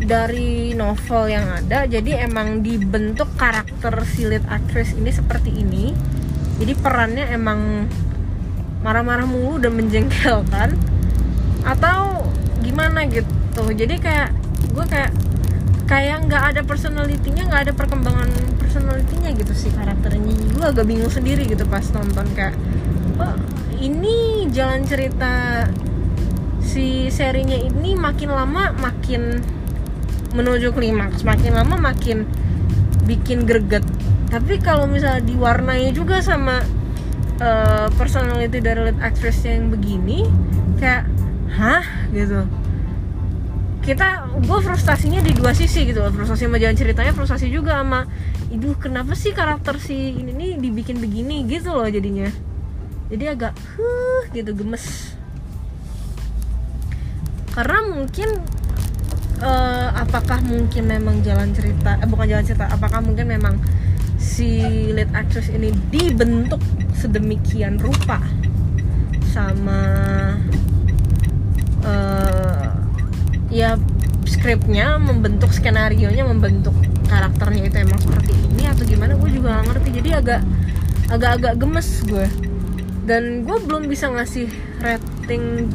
dari novel yang ada jadi emang dibentuk karakter si lead actress ini seperti ini. Jadi perannya emang marah-marah mulu dan menjengkelkan. Atau gimana gitu. Jadi kayak gue kayak kayak nggak ada personalitinya nggak ada perkembangan personalitinya gitu sih karakternya. Gue agak bingung sendiri gitu pas nonton kayak oh ini jalan cerita si serinya ini makin lama makin menuju klimaks. Makin lama makin bikin greget. Tapi kalau misalnya diwarnai juga sama uh, personality dari lead actress yang begini kayak hah? gitu. Kita gue frustasinya di dua sisi gitu frustasi sama jalan ceritanya frustasi juga sama ibu kenapa sih karakter si ini nih dibikin begini? Gitu loh jadinya. Jadi agak huh gitu gemes. Karena mungkin uh, apakah mungkin memang jalan cerita eh, bukan jalan cerita apakah mungkin memang si lead actress ini dibentuk sedemikian rupa sama uh, ya skripnya membentuk skenario nya membentuk karakternya itu emang seperti ini atau gimana gue juga gak ngerti. Jadi agak agak-agak gemes gue. Dan gue belum bisa ngasih rating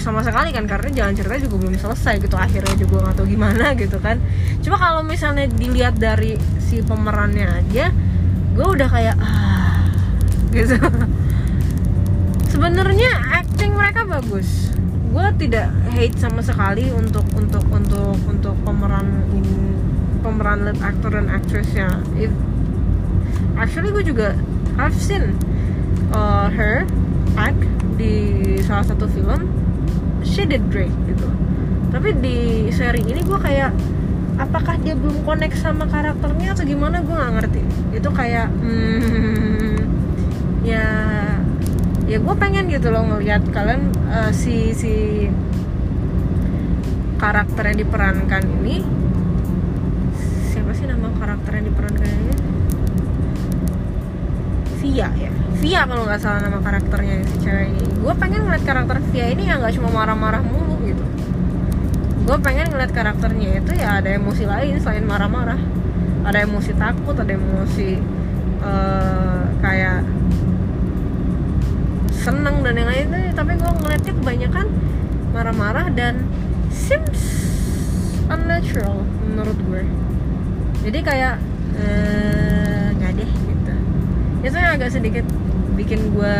sama sekali kan karena jalan cerita juga belum selesai gitu akhirnya juga nggak tahu gimana [laughs] gitu kan. Cuma kalau misalnya dilihat dari si pemerannya aja gue udah kayak ah [laughs] gitu. Sebenarnya acting mereka bagus. Gue tidak hate sama sekali untuk untuk untuk untuk pemeran pemeran lead actor dan actressnya If, actually gue juga have seen uh, her act di salah satu film she did great gitu. Tapi di seri ini gue kayak apakah dia belum connect sama karakternya atau gimana gue nggak ngerti. Itu kayak hmm, ya ya gue pengen gitu loh ngelihat kalian uh, si si karakter yang diperankan ini. Siapa sih nama karakter yang diperankan ini? Via ya Via kalau nggak salah nama karakternya si cewek ini. Gue pengen ngeliat karakter Via ini yang nggak cuma marah-marah mulu gitu. Gue pengen ngeliat karakternya itu ya ada emosi lain selain marah-marah. Ada emosi takut ada emosi uh, kayak seneng dan yang lain tapi gue ngeliatnya kebanyakan marah-marah dan seems unnatural menurut gue. Jadi kayak uh, nggak deh gitu. Itu yang agak sedikit bikin gue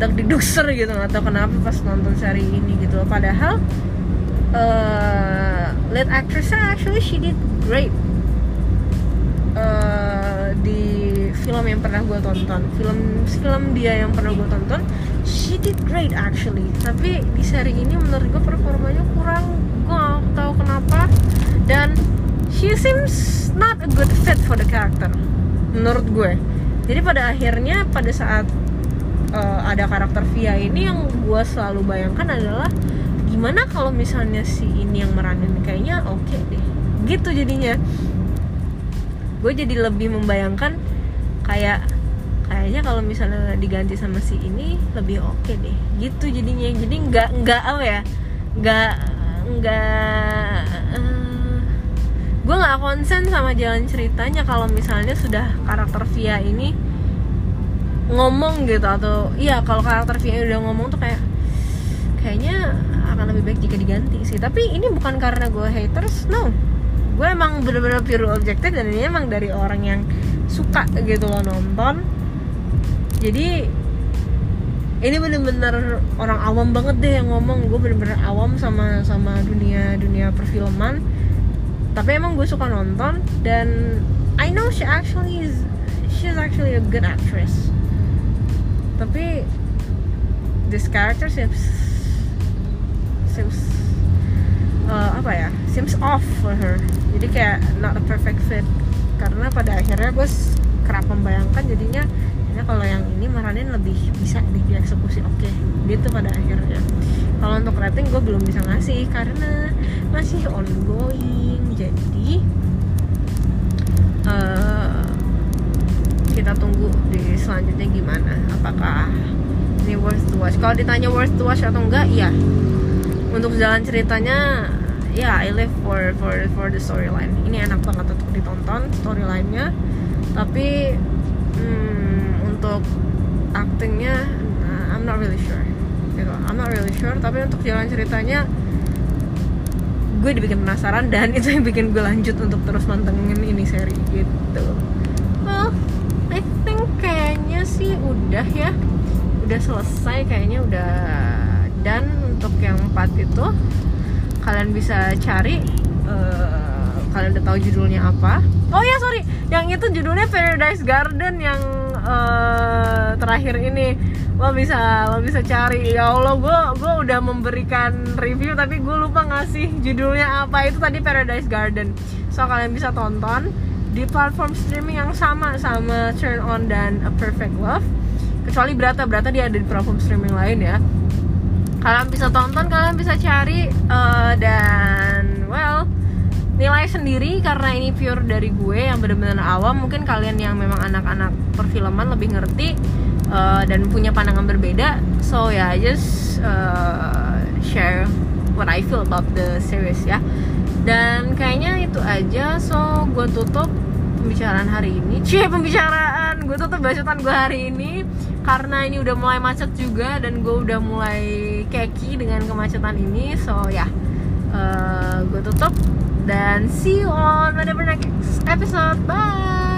dak didukser gitu atau kenapa pas nonton seri ini gitu padahal uh, lead actressnya actually she did great uh, di film yang pernah gue tonton. Film film dia yang pernah gue tonton she did great actually. Tapi di seri ini menurut gue performanya kurang. Gue gak tahu kenapa. Dan she seems not a good fit for the character menurut gue jadi pada akhirnya pada saat uh, ada karakter Via ini yang gue selalu bayangkan adalah gimana kalau misalnya si ini yang meranin kayaknya oke okay deh. Gitu jadinya. Gue jadi lebih membayangkan kayak kayaknya kalau misalnya diganti sama si ini lebih oke okay deh. Gitu jadinya. Jadi nggak nggak apa ya nggak nggak uh, gue nggak konsen sama jalan ceritanya kalau misalnya sudah karakter Via ini ngomong gitu atau iya kalau karakter Via udah ngomong tuh kayak kayaknya akan lebih baik jika diganti sih. Tapi ini bukan karena gue haters no. Gue emang bener-bener pure objektif dan ini emang dari orang yang suka gitu loh nonton. Jadi ini bener-bener orang awam banget deh yang ngomong. Gue bener-bener awam sama sama dunia dunia perfilman tapi emang gue suka nonton dan I know she actually is she's actually a good actress. Tapi this character seems seems uh, apa ya seems off for her. Jadi kayak not a perfect fit. Karena pada akhirnya gue kerap membayangkan jadinya ini kalau yang ini maranin lebih bisa di dieksekusi. Oke okay. gitu pada akhirnya kalau untuk rating gue belum bisa ngasih karena masih ongoing. Jadi uh, kita tunggu di selanjutnya gimana. Apakah ini worth to watch? Kalau ditanya worth to watch atau enggak iya. Untuk jalan ceritanya ya I live for for for the storyline. Ini enak banget untuk ditonton storylinenya. Tapi hmm, untuk actingnya nah, I'm not really sure gitu. I'm not really sure tapi untuk jalan ceritanya gue dibikin penasaran dan [laughs] itu yang bikin gue lanjut untuk terus mantengin ini seri gitu. Well I think kayaknya sih udah ya. Udah selesai kayaknya udah dan untuk yang empat itu. Kalian bisa cari uh, kalian udah tahu judulnya apa. Oh ya sorry. Yang itu judulnya Paradise Garden yang uh, terakhir ini lo bisa lo bisa cari. Ya Allah gue gue udah memberikan review tapi gue lupa ngasih judulnya apa. Itu tadi Paradise Garden. So kalian bisa tonton di platform streaming yang sama sama Turn On dan A Perfect Love. Kecuali Berata Berata dia ada di platform streaming lain ya. Kalian bisa tonton kalian bisa cari uh, dan well nilai sendiri karena ini pure dari gue yang benar-benar awam. Mungkin kalian yang memang anak-anak perfilman lebih ngerti uh, dan punya pandangan berbeda. So ya yeah, just uh, share what I feel about the series ya. Dan kayaknya itu aja. So gue tutup pembicaraan hari ini. [laughs] Cie pembicaraan! Gue tutup bacotan gue hari ini. Karena ini udah mulai macet juga dan gue udah mulai keki dengan kemacetan ini. So ya yeah, uh, gue tutup dan see you on the next episode. Bye